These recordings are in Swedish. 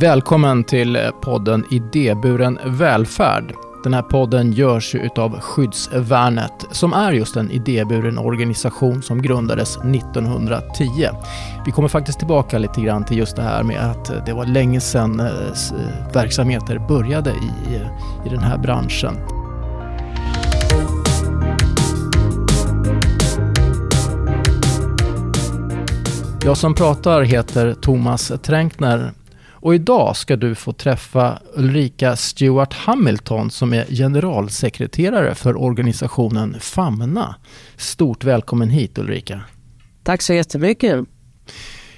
Välkommen till eh, podden Idéburen välfärd. Den här podden görs utav Skyddsvärnet som är just en idéburen organisation som grundades 1910. Vi kommer faktiskt tillbaka lite grann till just det här med att eh, det var länge sedan eh, verksamheter började i, i den här branschen. Jag som pratar heter Thomas Tränkner och idag ska du få träffa Ulrika Stewart Hamilton som är generalsekreterare för organisationen Famna. Stort välkommen hit Ulrika. Tack så jättemycket.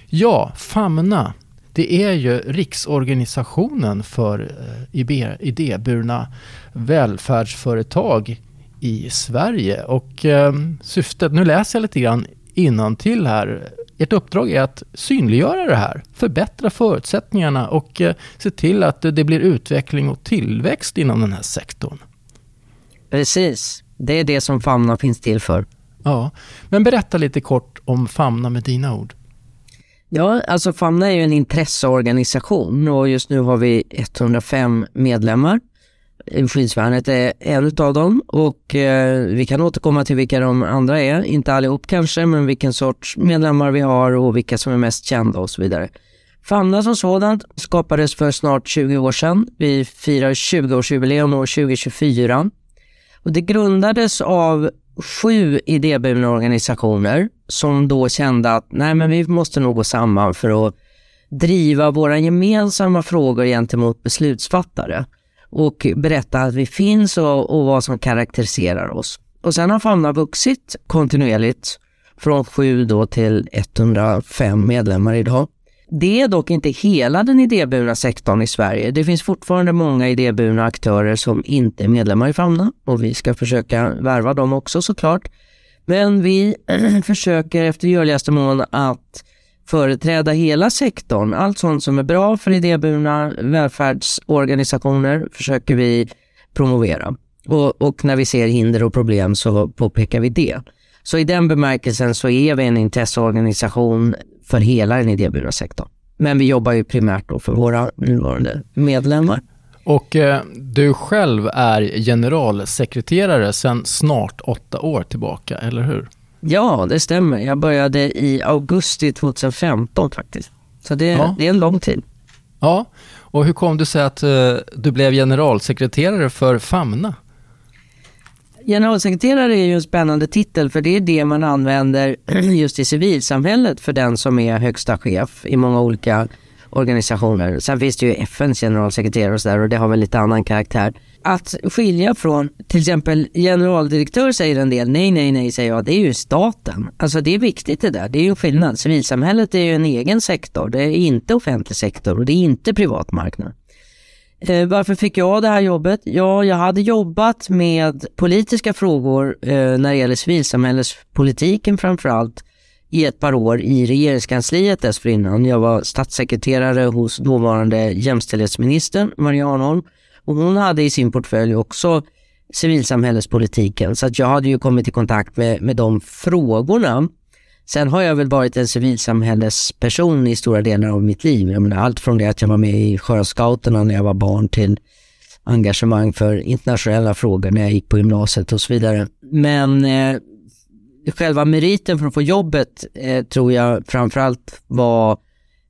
Ja, Famna. Det är ju riksorganisationen för eh, idéburna välfärdsföretag i Sverige. Och eh, syftet, nu läser jag lite grann till här ert uppdrag är att synliggöra det här, förbättra förutsättningarna och eh, se till att det blir utveckling och tillväxt inom den här sektorn. Precis, det är det som Famna finns till för. Ja, men berätta lite kort om Famna med dina ord. Ja, alltså Famna är ju en intresseorganisation och just nu har vi 105 medlemmar Eh, skyddsvärnet är en av dem och eh, vi kan återkomma till vilka de andra är. Inte allihop kanske, men vilken sorts medlemmar vi har och vilka som är mest kända och så vidare. Famna som sådant skapades för snart 20 år sedan. Vi firar 20-årsjubileum år 2024. Och det grundades av sju idéburna organisationer som då kände att nej men vi måste nog gå samman för att driva våra gemensamma frågor gentemot beslutsfattare och berätta att vi finns och, och vad som karaktäriserar oss. Och sen har Famna vuxit kontinuerligt från 7 då till 105 medlemmar idag. Det är dock inte hela den idéburna sektorn i Sverige. Det finns fortfarande många idéburna aktörer som inte är medlemmar i Famna och vi ska försöka värva dem också såklart. Men vi försöker efter görligaste mån att företräda hela sektorn. Allt sånt som är bra för idéburna välfärdsorganisationer försöker vi promovera. Och, och, när vi ser hinder och problem så påpekar vi det. Så i den bemärkelsen så är vi en intresseorganisation för hela den idéburna sektorn. Men vi jobbar ju primärt då för våra nuvarande medlemmar. Och eh, du själv är generalsekreterare sedan snart åtta år tillbaka, eller hur? Ja, det stämmer. Jag började i augusti 2015 faktiskt. Så det, ja. det är en lång tid. Ja, och hur kom det sig att uh, du blev generalsekreterare för Famna? Generalsekreterare är ju en spännande titel för det är det man använder just i civilsamhället för den som är högsta chef i många olika organisationer. Sen finns det ju FNs generalsekreterare och sådär och det har väl lite annan karaktär att skilja från, till exempel generaldirektör säger en del, nej, nej, nej, säger jag, det är ju staten. Alltså det är viktigt det där, det är ju skillnad. Civilsamhället är ju en egen sektor, det är inte offentlig sektor och det är inte privat marknad. Eh, varför fick jag det här jobbet? Ja, jag hade jobbat med politiska frågor eh, när det gäller civilsamhällespolitiken framför allt i ett par år i regeringskansliet dessförinnan. Jag var statssekreterare hos dåvarande jämställdhetsministern Maria Arnholm och hon hade i sin portfölj också civilsamhällespolitiken, så att jag hade ju kommit i kontakt med, med de frågorna. Sen har jag väl varit en civilsamhällesperson i stora delar av mitt liv. Jag menar, allt från det att jag var med i Sjöscouterna när jag var barn till engagemang för internationella frågor när jag gick på gymnasiet och så vidare. Men eh, själva meriten för att få jobbet eh, tror jag framförallt var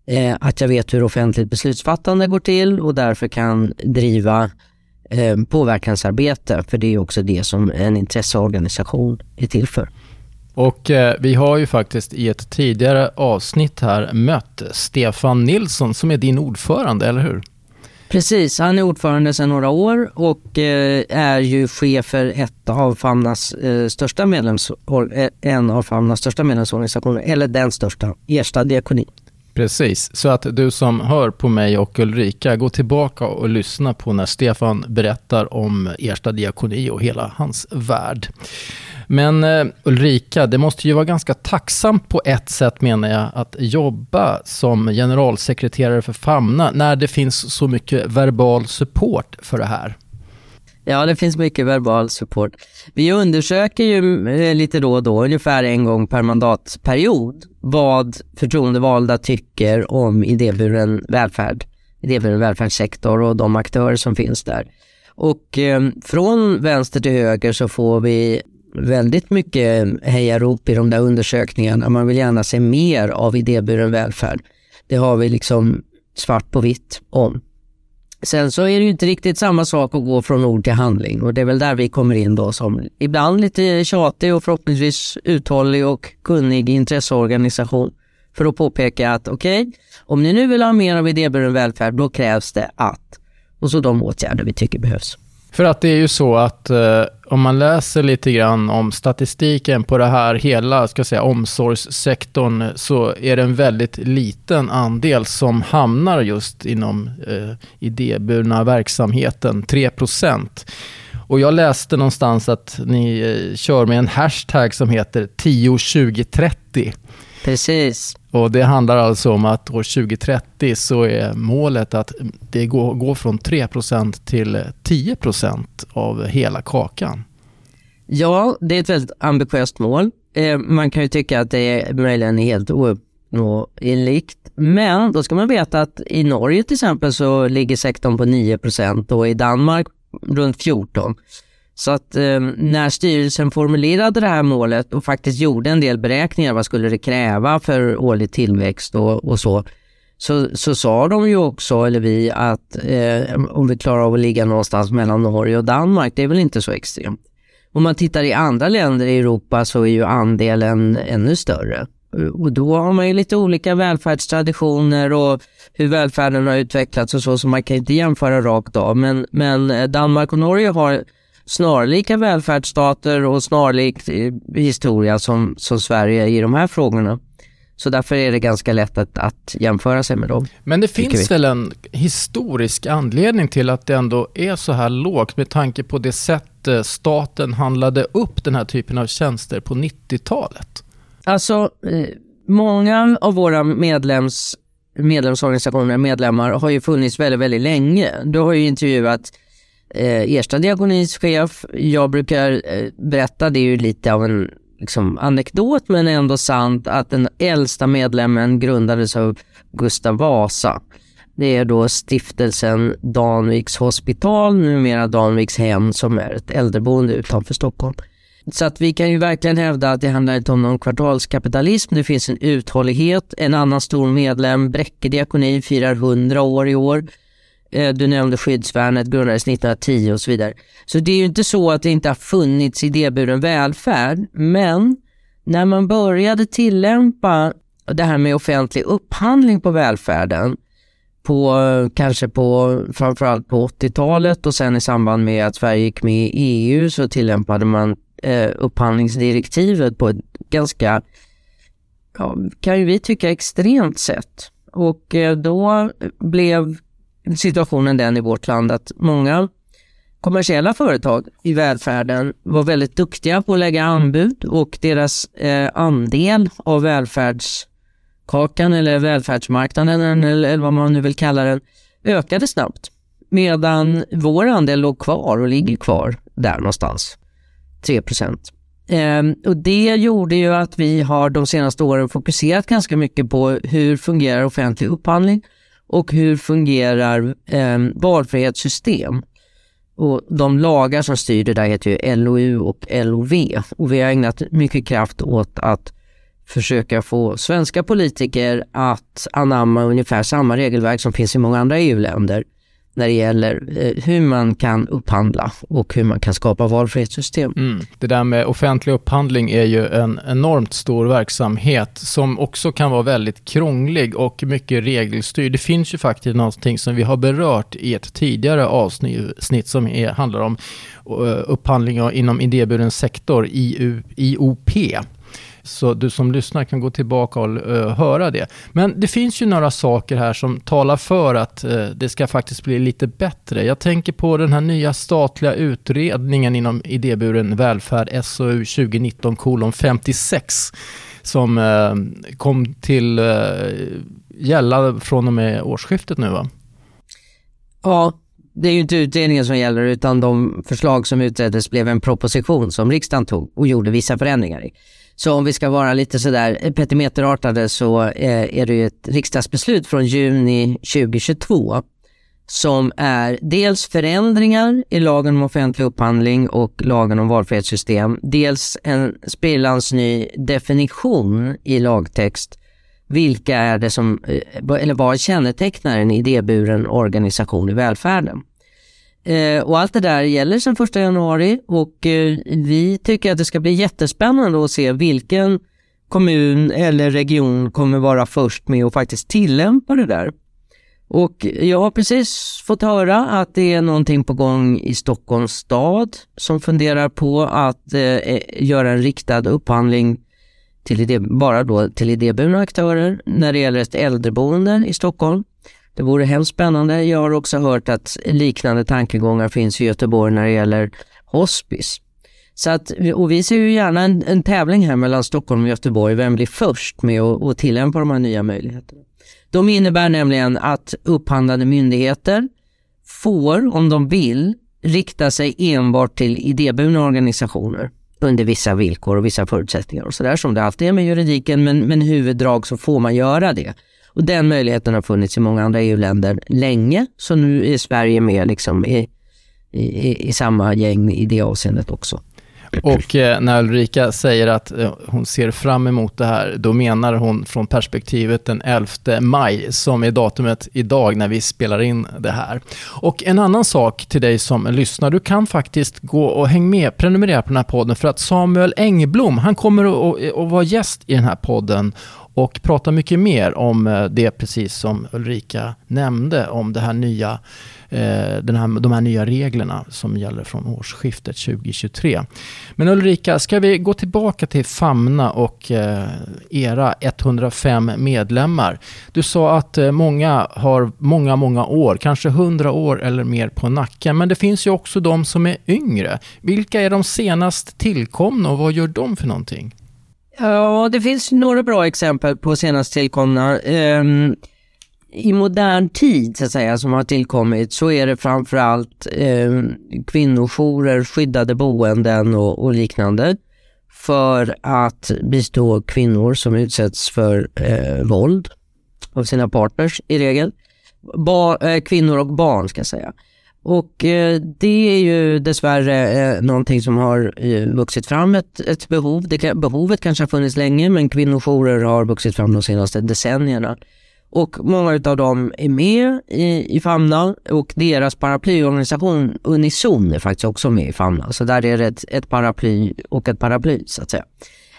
eh, att jag vet hur offentligt beslutsfattande går till och därför kan driva eh, påverkansarbete, för det är också det som en intresseorganisation är till för. Och eh, vi har ju faktiskt i ett tidigare avsnitt här mött Stefan Nilsson som är din ordförande, eller hur? Precis, han är ordförande sedan några år och eh, är ju chef för ett av Famnas eh, största medlems, eh, en av Famnas största medlemsorganisationer, eller den största, Ersta diakoni. Precis, så att du som hör på mig och Ulrika, gå tillbaka och lyssna på när Stefan berättar om Ersta diakoni och hela hans värld. Men eh, Ulrika, det måste ju vara ganska tacksamt på ett sätt menar jag att jobba som generalsekreterare för Famna när det finns så mycket verbal support för det här. Ja, det finns mycket verbal support. Vi undersöker ju eh, lite då och då, ungefär en gång per mandatperiod, vad förtroendevalda tycker om idéburen välfärd idéburen välfärdssektor och de aktörer som finns där. Och eh, från vänster till höger så får vi väldigt mycket hejarop i de där undersökningarna. Man vill gärna se mer av idéburen välfärd. Det har vi liksom svart på vitt om. Sen så är det ju inte riktigt samma sak att gå från ord till handling och det är väl där vi kommer in då som ibland lite tjatig och förhoppningsvis uthållig och kunnig intresseorganisation för att påpeka att okej, okay, om ni nu vill ha mer av idéburen välfärd, då krävs det att och så de åtgärder vi tycker behövs. För att det är ju så att eh, om man läser lite grann om statistiken på det här hela ska säga, omsorgssektorn så är det en väldigt liten andel som hamnar just inom eh, idéburna verksamheten, 3 Och jag läste någonstans att ni eh, kör med en hashtag som heter 102030. Precis. Och det handlar alltså om att år 2030 så är målet att det går, går från 3% till 10% av hela kakan. Ja, det är ett väldigt ambitiöst mål. Eh, man kan ju tycka att det är möjligen helt ouppnåeligt. Men då ska man veta att i Norge till exempel så ligger sektorn på 9% och i Danmark runt 14 så att eh, när styrelsen formulerade det här målet och faktiskt gjorde en del beräkningar, vad skulle det kräva för årlig tillväxt och, och så, så, så sa de ju också, eller vi, att eh, om vi klarar av att ligga någonstans mellan Norge och Danmark, det är väl inte så extremt. Om man tittar i andra länder i Europa så är ju andelen ännu större. Och då har man ju lite olika välfärdstraditioner och hur välfärden har utvecklats och så, så man kan inte jämföra rakt av. Men, men eh, Danmark och Norge har snarlika välfärdsstater och snarlik eh, historia som, som Sverige i de här frågorna. Så därför är det ganska lätt att, att jämföra sig med dem. Men det finns väl en historisk anledning till att det ändå är så här lågt med tanke på det sätt eh, staten handlade upp den här typen av tjänster på 90-talet? Alltså, eh, många av våra medlems, medlemsorganisationer, medlemmar, har ju funnits väldigt, väldigt länge. Du har ju intervjuat eh, Ersta diakonis chef. Jag brukar eh, berätta, det är ju lite av en liksom, anekdot men ändå sant, att den äldsta medlemmen grundades av Gustav Vasa. Det är då stiftelsen Danviks hospital, numera Danviks hem, som är ett äldreboende utanför Stockholm. Så att vi kan ju verkligen hävda att det handlar inte om någon kvartalskapitalism. Det finns en uthållighet. En annan stor medlem, Bräcke diakoni, firar 100 år i år. Eh, du nämnde skyddsvärnet, grundades 1910 och så vidare. Så det är ju inte så att det inte har funnits idéburen välfärd, men när man började tillämpa det här med offentlig upphandling på välfärden, på, kanske på framförallt på 80-talet och sen i samband med att Sverige gick med i EU så tillämpade man eh, upphandlingsdirektivet på ett ganska, ja, kan ju vi tycka extremt sätt. Och eh, då blev situationen den i vårt land att många kommersiella företag i välfärden var väldigt duktiga på att lägga anbud och deras eh, andel av välfärdskakan eller välfärdsmarknaden eller, eller vad man nu vill kalla den ökade snabbt. Medan vår andel låg kvar och ligger kvar där någonstans, 3 procent. Eh, och det gjorde ju att vi har de senaste åren fokuserat ganska mycket på hur fungerar offentlig upphandling och hur fungerar eh, valfrihetssystem? Och de lagar som styr det där heter ju LOU och LOV och vi har ägnat mycket kraft åt att försöka få svenska politiker att anamma ungefär samma regelverk som finns i många andra EU-länder när det gäller eh, hur man kan upphandla och hur man kan skapa valfrihetssystem. Mm. Det där med offentlig upphandling är ju en enormt stor verksamhet som också kan vara väldigt krånglig och mycket regelstyrd. Det finns ju faktiskt någonting som vi har berört i ett tidigare avsnitt som är, handlar om eh, upphandling inom idéburen sektor, IOP. Så du som lyssnar kan gå tillbaka och uh, höra det. Men det finns ju några saker här som talar för att uh, det ska faktiskt bli lite bättre. Jag tänker på den här nya statliga utredningen inom idéburen välfärd, SOU 2019 kolon 56 som uh, kom till gälla från och med årsskiftet nu va? Ja, det är ju inte utredningen som gäller utan de förslag som utreddes blev en proposition som riksdagen tog och gjorde vissa förändringar i. Så om vi ska vara lite sådär eh, petimeterartade så eh, är det ju ett riksdagsbeslut från juni 2022 som är dels förändringar i lagen om offentlig upphandling och lagen om valfrihetssystem, dels en sprillans ny definition i lagtext. Vilka är det som, eh, eller vad kännetecknar en idéburen organisation i välfärden? Eh, och allt det där gäller sedan 1 januari och eh, vi tycker att det ska bli jättespännande att se vilken kommun eller region kommer vara först med att faktiskt tillämpa det där. Och jag har precis fått höra att det är någonting på gång i Stockholms stad som funderar på att eh, eh göra en riktad upphandling till idé, bara då till idéburna aktörer när det gäller ett äldreboende i Stockholm. Det vore hemskt spännande. Jag har också hört att liknande tankegångar finns i Göteborg när det gäller hospice. Så att, och vi ser ju gärna en, en tävling här mellan Stockholm och Göteborg. Vem blir först med att, att tillämpa de här nya möjligheterna? De innebär nämligen att upphandlande myndigheter får, om de vill, rikta sig enbart till idéburna organisationer under vissa villkor och vissa förutsättningar och sådär som det alltid är med juridiken, men, men huvuddrag så får man göra det. Och den möjligheten har funnits i många andra EU-länder länge, så nu är Sverige med liksom i, i, i samma gäng i det avseendet också. Och eh, när Ulrika säger att eh, hon ser fram emot det här, då menar hon från perspektivet den 11 maj, som är datumet idag när vi spelar in det här. Och en annan sak till dig som lyssnar, du kan faktiskt gå och häng med, prenumerera på den här podden, för att Samuel Engblom, han kommer att, att vara gäst i den här podden och prata mycket mer om eh, det, precis som Ulrika nämnde, om det här nya eh, den här, de här nya reglerna som gäller från årsskiftet 2023. Men Ulrika, ska vi gå tillbaka till Famna och eh, era 105 medlemmar? Du sa att många har många, många år, kanske 100 år eller mer på nacken, men det finns ju också de som är yngre. Vilka är de senast tillkomna och vad gör de för någonting? Ja, det finns några bra exempel på senast tillkomna. Um, i modern tid så att säga, som har tillkommit så är det framförallt um, kvinnojourer, skyddade boenden och, och, liknande för att bistå kvinnor som utsätts för uh, våld av sina partners i regel. Ba, äh, kvinnor och barn ska jag säga. Och eh, det är ju dessvärre eh, någonting som har eh, vuxit fram ett, ett behov. Det, behovet kanske har funnits länge men kvinnojourer har vuxit fram de senaste decennierna. Och många av dem är med i, i Famna och deras paraplyorganisation Unison är faktiskt också med i Famna. Så där är det ett, ett paraply och ett paraply så att säga.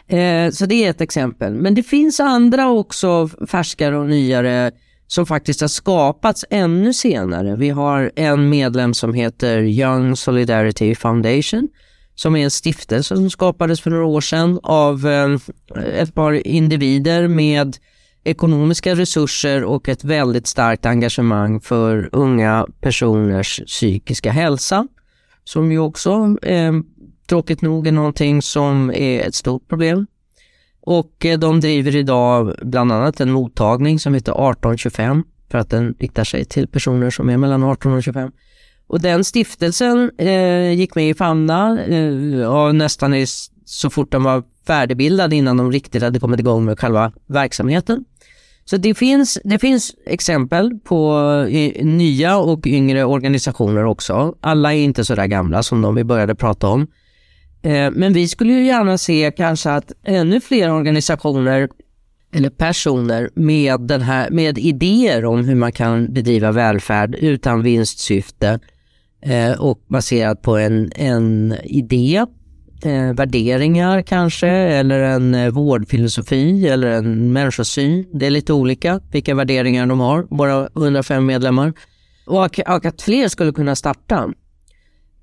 Eh, så det är ett exempel. Men det finns andra också färskare och nyare som faktiskt har skapats ännu senare. Vi har en medlem som heter Young Solidarity Foundation som är en stiftelse som skapades för några år sedan av eh, ett par individer med ekonomiska resurser och ett väldigt starkt engagemang för unga personers psykiska hälsa. Som ju också eh, tråkigt nog är någonting som är ett stort problem. Och eh, de driver idag bland annat en mottagning som heter 1825 för att den riktar sig till personer som är mellan 18 och 25. Och den stiftelsen eh, gick med i Famna eh, nästan i, så fort den var färdigbildad innan de riktigt hade kommit igång med själva verksamheten. Så det finns, det finns exempel på eh, nya och yngre organisationer också. Alla är inte så där gamla som de vi började prata om. Eh, men vi skulle ju gärna se kanske att ännu fler organisationer eller personer med, den här, med idéer om hur man kan bedriva välfärd utan vinstsyfte eh, och baserat på en, en idé eh, värderingar kanske eller en vårdfilosofi eller en människosyn. Det är lite olika vilka värderingar de har, våra 105 medlemmar. Och att fler skulle kunna starta.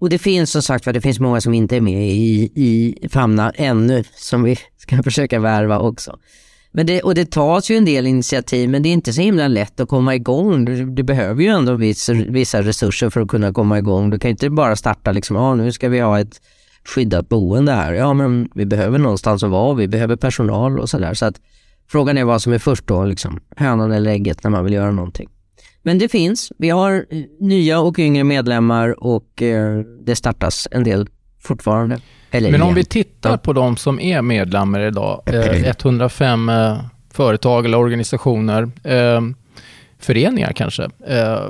Och det finns som sagt det finns många som inte är med i, i Famna ännu som vi ska försöka värva också. Men det, och det tas ju en del initiativ men det är inte så himla lätt att komma igång. Du, du behöver ju ändå vissa, vissa resurser för att kunna komma igång. Du kan inte bara starta liksom, ja nu ska vi ha ett skyddat boende här. Ja, men vi behöver någonstans att vara, vi behöver personal och sådär. Så att frågan är vad som är först då, liksom hönan eller ägget när man vill göra någonting. Men det finns. Vi har nya och yngre medlemmar och eh, det startas en del fortfarande. Eller Men om igen. vi tittar på de som är medlemmar idag, eh, 105 eh, företag eller organisationer, eh, föreningar kanske. Eh,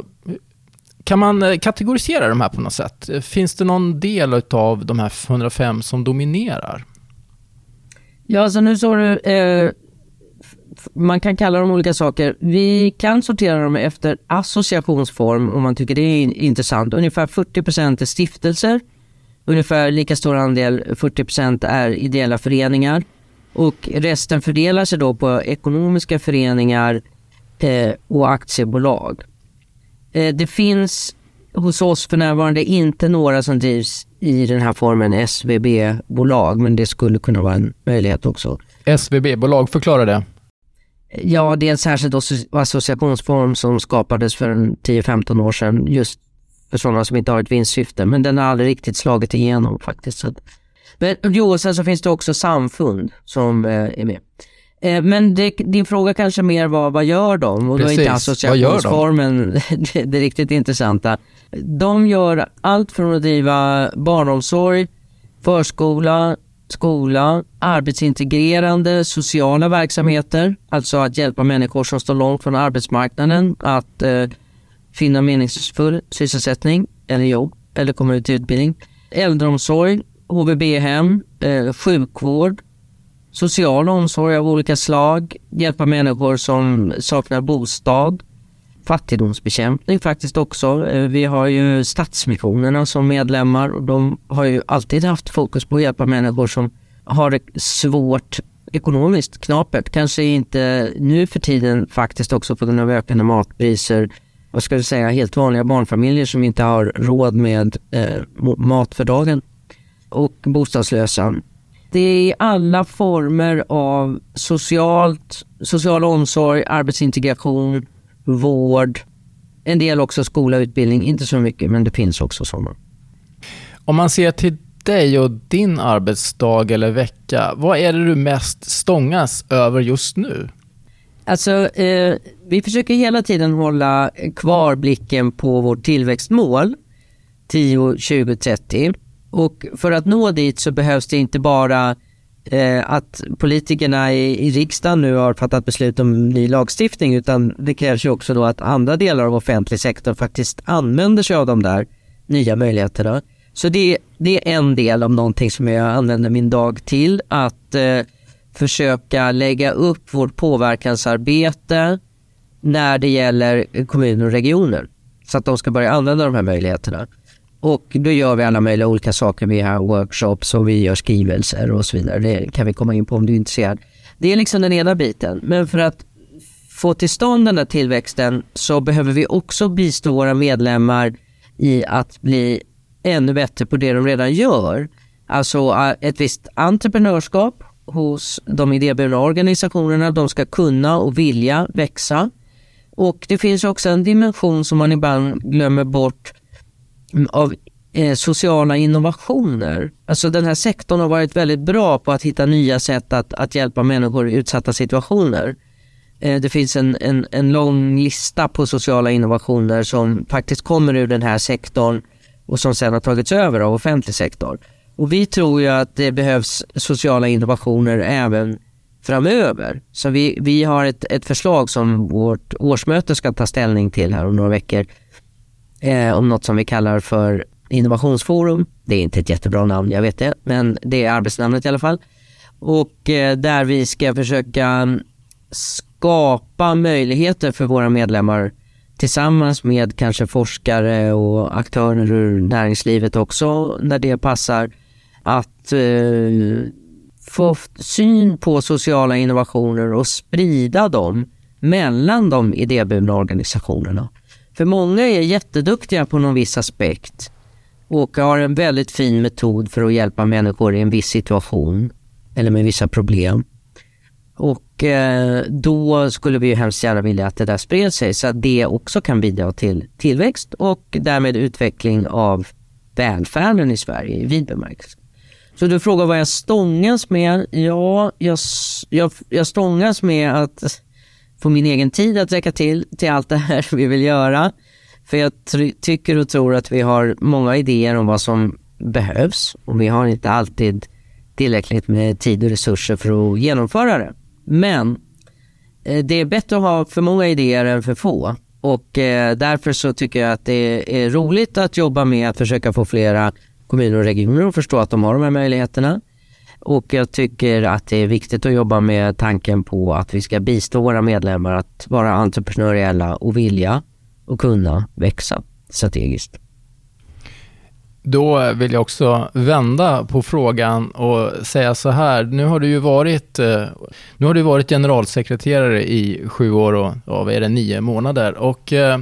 kan man eh, kategorisera de här på något sätt? Eh, Finns det någon del av de här 105 som dominerar? Ja, så nu eh, f- man kan kalla dem olika saker. Vi kan sortera dem efter associationsform om man tycker det är intressant. Ungefär 40% är stiftelser, ungefär lika stor andel, 40% är ideella föreningar och resten fördelar sig då på ekonomiska föreningar eh, och aktiebolag. Eh, det finns hos oss för närvarande inte några som drivs i den här formen SVB-bolag, men det skulle kunna vara en möjlighet också. SVB-bolag, förklara det. Ja, det är en särskild asso- associationsform som skapades för en 10-15 år sedan just för sådana som inte har ett vinstsyfte, men den har aldrig riktigt slagit igenom faktiskt. Men jo, och sen så finns det också samfund som eh, är med. Eh, men det, din fråga kanske mer var, vad gör de? Och då är inte Precis, associationsformen det, det riktigt intressanta. De gör allt från att driva barnomsorg, förskola, skola, arbetsintegrerande sociala verksamheter, alltså att hjälpa människor som står långt från arbetsmarknaden att eh, finna meningsfull sysselsättning eller jobb eller komma ut i utbildning. Äldreomsorg, HVB-hem, eh, sjukvård, social omsorg av olika slag, hjälpa människor som saknar bostad, fattigdomsbekämpning faktiskt också. Eh, vi har ju Stadsmissionerna som medlemmar och de har ju alltid haft fokus på att hjälpa människor som har det svårt ekonomiskt, knapert. Kanske inte nu för tiden faktiskt också på grund av ökande matpriser. Vad ska jag säga, helt vanliga barnfamiljer som inte har råd med eh, mat för dagen och bostadslösa. Det är alla former av socialt, social omsorg, arbetsintegration, vård, en del också skola och utbildning, inte så mycket men det finns också sådana. Om man ser till dig och din arbetsdag eller vecka, vad är det du mest stångas över just nu? Alltså, eh, vi försöker hela tiden hålla kvar blicken på vårt tillväxtmål 10, 20, 30 och för att nå dit så behövs det inte bara eh, att politikerna i, i riksdagen nu har fattat beslut om ny lagstiftning utan det krävs ju också då att andra delar av offentlig sektor faktiskt använder sig av de där nya möjligheterna. Så det, det är en del av någonting som jag använder min dag till, att eh, försöka lägga upp vårt påverkansarbete när det gäller kommuner och regioner. Så att de ska börja använda de här möjligheterna. Och då gör vi alla möjliga olika saker. Vi har workshops och vi gör skrivelser och så vidare. Det kan vi komma in på om du är intresserad. Det är liksom den ena biten. Men för att få till stånd den där tillväxten så behöver vi också bistå våra medlemmar i att bli ännu bättre på det de redan gör. Alltså ett visst entreprenörskap hos de idéburna organisationerna. De ska kunna och vilja växa. Och det finns också en dimension som man ibland glömmer bort av eh, sociala innovationer. Alltså den här sektorn har varit väldigt bra på att hitta nya sätt att, att hjälpa människor i utsatta situationer. Eh, det finns en, en, en lång lista på sociala innovationer som faktiskt kommer ur den här sektorn och som sen har tagits över av offentlig sektor. Och vi tror ju att det behövs sociala innovationer även framöver. Så vi, vi har ett, ett förslag som vårt årsmöte ska ta ställning till här om några veckor. Eh, om något som vi kallar för innovationsforum. Det är inte ett jättebra namn, jag vet det, men det är arbetsnamnet i alla fall. Och eh, där vi ska försöka mm, skapa möjligheter för våra medlemmar tillsammans med kanske forskare och aktörer ur näringslivet också när det passar att eh, få syn på sociala innovationer och sprida dem mellan de idéburna organisationerna. För många är jätteduktiga på någon viss aspekt och har en väldigt fin metod för att hjälpa människor i en viss situation eller med vissa problem. Och eh, då skulle vi ju hemskt gärna vilja att det där spred sig så att det också kan bidra till tillväxt och därmed utveckling av välfärden i Sverige i vid bemärkelse. Så du frågar vad jag stångas med? Ja, jag, jag, jag stångas med att få min egen tid att räcka till till allt det här vi vill göra. För jag tycker och tror att vi har många idéer om vad som behövs och vi har inte alltid tillräckligt med tid och resurser för att genomföra det. Men eh, det är bättre att ha för många idéer än för få och eh, därför så tycker jag att det är roligt att jobba med att försöka få flera kommuner och regioner att förstå att de har de här möjligheterna. Och jag tycker att det är viktigt att jobba med tanken på att vi ska bistå våra medlemmar att vara entreprenöriella och vilja och kunna växa strategiskt. Då vill jag också vända på frågan och säga så här. Nu har du ju varit, eh, nu har du varit generalsekreterare i sju år och ja, vad är det, nio månader. Och eh,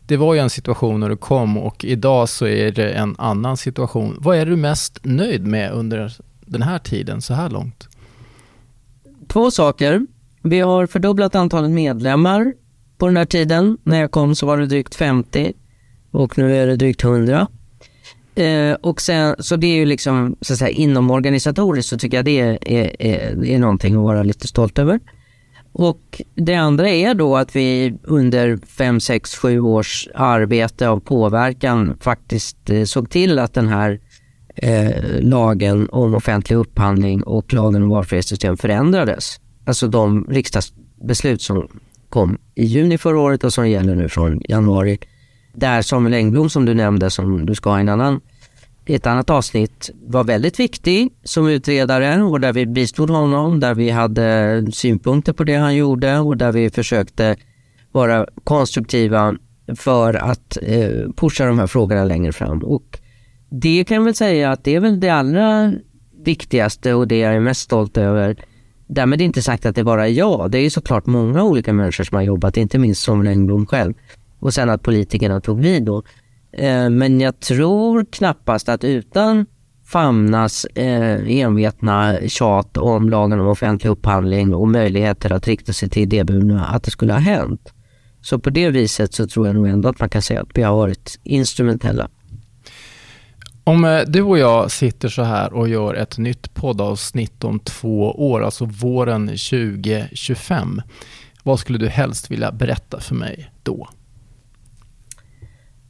det var ju en situation när du kom och idag så är det en annan situation. Vad är du mest nöjd med under den här tiden så här långt? Två saker. Vi har fördubblat antalet medlemmar på den här tiden. När jag kom så var det drygt 50 och nu är det drygt 100. Eh, och sen, så det är ju liksom, så att säga, inom organisatoriskt så tycker jag det är, är, är, är någonting att vara lite stolt över. Och det andra är då att vi under 5, 6, 7 års arbete av påverkan faktiskt eh, såg till att den här eh, lagen om offentlig upphandling och lagen om valfrihetssystem förändrades. Alltså de riksdagsbeslut som kom i juni förra året och som gäller nu från januari. Där Samuel Engblom som du nämnde, som du ska ha en annan i ett annat avsnitt var väldigt viktig som utredare och där vi bistod honom, där vi hade synpunkter på det han gjorde och där vi försökte vara konstruktiva för att eh, pusha de här frågorna längre fram. Och det kan jag väl säga att det är väl det allra viktigaste och det jag är mest stolt över. Därmed inte sagt att det bara är jag. Det är ju såklart många olika människor som har jobbat, inte minst Samuel Engblom själv. Och sen att politikerna tog vid då. Eh, men jag tror knappast att utan famnas eh, envetna tjat om lagen om offentlig upphandling och möjligheter att rikta sig till idéburna, att det skulle ha hänt. Så på det viset så tror jag nog ändå att man kan säga att vi har varit instrumentella. Om eh, du och jag sitter så här och gör ett nytt poddavsnitt om två år, alltså våren 2025, vad skulle du helst vilja berätta för mig då?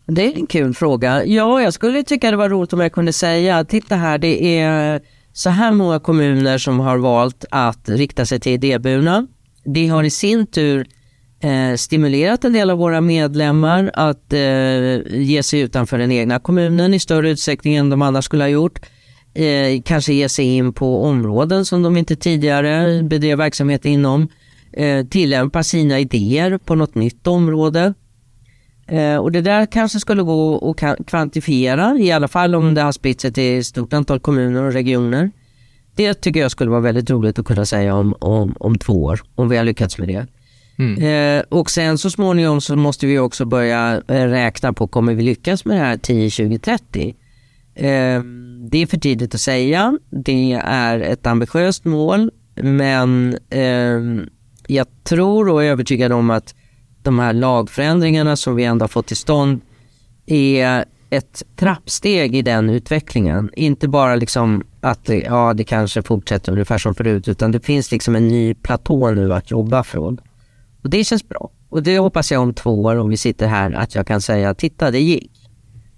Det är en kul fråga. Ja, jag skulle tycka det var roligt om jag kunde säga, titta här, det är så här många kommuner som har valt att rikta sig till idéburna. Det har i sin tur eh, stimulerat en del av våra medlemmar att eh, ge sig utanför den egna kommunen i större utsträckning än de annars skulle ha gjort. Eh, kanske ge sig in på områden som de inte tidigare bedrev verksamhet inom. Eh, tillämpa sina idéer på något nytt område. Eh, och det där kanske skulle gå att kvantifiera, i alla fall om det har spritt sig till ett stort antal kommuner och regioner. Det tycker jag skulle vara väldigt roligt att kunna säga om, om, om två år, om vi har lyckats med det. Mm. Eh, och sen så småningom så måste vi också börja eh, räkna på, kommer vi lyckas med det här 10, 20, 30? Eh, det är för tidigt att säga. Det är ett ambitiöst mål, men eh, jag tror och är övertygad om att de här lagförändringarna som vi ändå har fått till stånd är ett trappsteg i den utvecklingen. Inte bara liksom att ja, det kanske fortsätter ungefär som förut, utan det finns liksom en ny platå nu att jobba från. Och det känns bra. Och det hoppas jag om två år, om vi sitter här, att jag kan säga, titta det gick.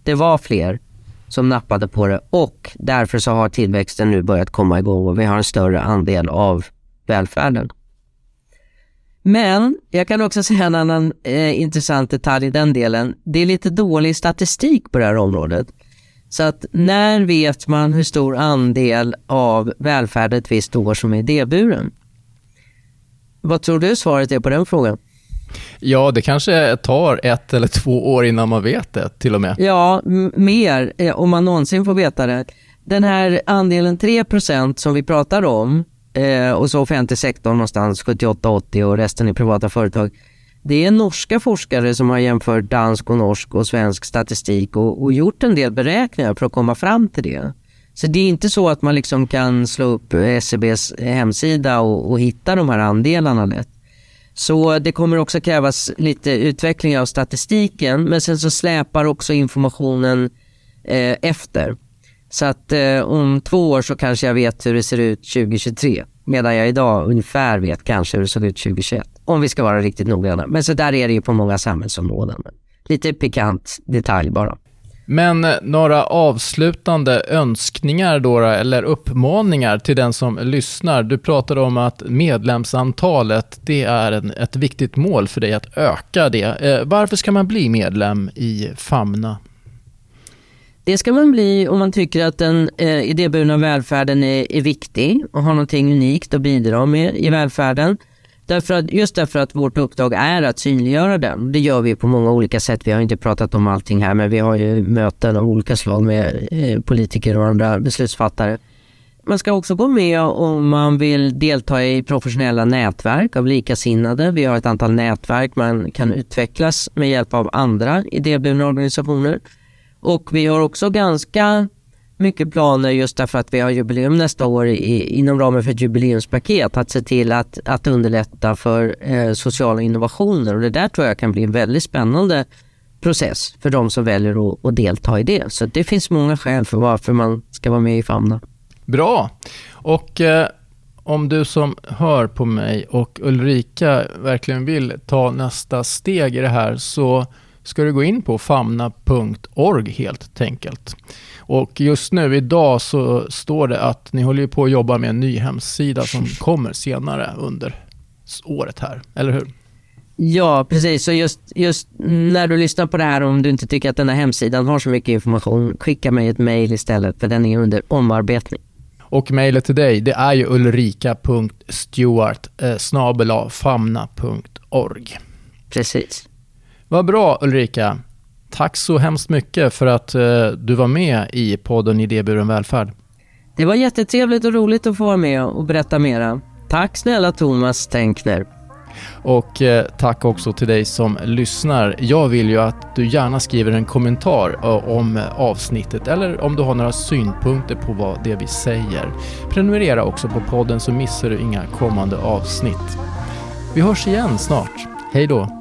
Det var fler som nappade på det och därför så har tillväxten nu börjat komma igång och vi har en större andel av välfärden. Men jag kan också säga en annan eh, intressant detalj i den delen. Det är lite dålig statistik på det här området. Så att när vet man hur stor andel av välfärden ett visst år som är idéburen? Vad tror du svaret är på den frågan? Ja, det kanske tar ett eller två år innan man vet det till och med. Ja, mer eh, om man någonsin får veta det. Den här andelen 3% som vi pratar om, eh, och så offentlig sektor någonstans 78-80 och resten i privata företag. Det är norska forskare som har jämfört dansk och norsk och svensk statistik och, och gjort en del beräkningar för att komma fram till det. Så det är inte så att man liksom kan slå upp SCBs hemsida och, och hitta de här andelarna lätt. Så det kommer också krävas lite utveckling av statistiken men sen så släpar också informationen eh, efter. Så att eh, om två år så kanske jag vet hur det ser ut 2023. Medan jag idag ungefär vet kanske hur det såg ut 2021. Om vi ska vara riktigt noggranna. Men så där är det ju på många samhällsområden. Lite pikant detalj bara. Men eh, några avslutande önskningar då, eller uppmaningar till den som lyssnar. Du pratade om att medlemsantalet, det är en, ett viktigt mål för dig att öka det. Eh, varför ska man bli medlem i Famna? Det ska man bli om man tycker att den eh, idéburna välfärden är, är viktig och har någonting unikt att bidra med i välfärden. Därför att, just därför att vårt uppdrag är att synliggöra den. Det gör vi på många olika sätt. Vi har inte pratat om allting här men vi har ju möten av olika slag med eh, politiker och andra beslutsfattare. Man ska också gå med om man vill delta i professionella nätverk av likasinnade. Vi har ett antal nätverk man kan utvecklas med hjälp av andra idéburna organisationer. Och vi har också ganska mycket planer just därför att vi har jubileum nästa år i, inom ramen för ett jubileumspaket att se till att, att underlätta för eh, sociala innovationer och det där tror jag kan bli en väldigt spännande process för de som väljer att, att delta i det. Så det finns många skäl för varför man ska vara med i Famna. Bra. Och eh, om du som hör på mig och Ulrika verkligen vill ta nästa steg i det här så ska du gå in på famna.org helt enkelt. Och just nu idag så står det att ni håller på att jobba med en ny hemsida som kommer senare under året här, eller hur? Ja, precis. Så just, just när du lyssnar på det här, om du inte tycker att den här hemsidan har så mycket information, skicka mig ett mail istället, för den är under omarbetning. Och mejlet till dig, det är ju ulrika.stewart eh. Precis. Vad bra Ulrika. Tack så hemskt mycket för att eh, du var med i podden Idéburen välfärd. Det var jättetrevligt och roligt att få vara med och berätta mera. Tack snälla Thomas Tenkner. Och eh, tack också till dig som lyssnar. Jag vill ju att du gärna skriver en kommentar eh, om avsnittet eller om du har några synpunkter på vad det vi säger. Prenumerera också på podden så missar du inga kommande avsnitt. Vi hörs igen snart. Hej då!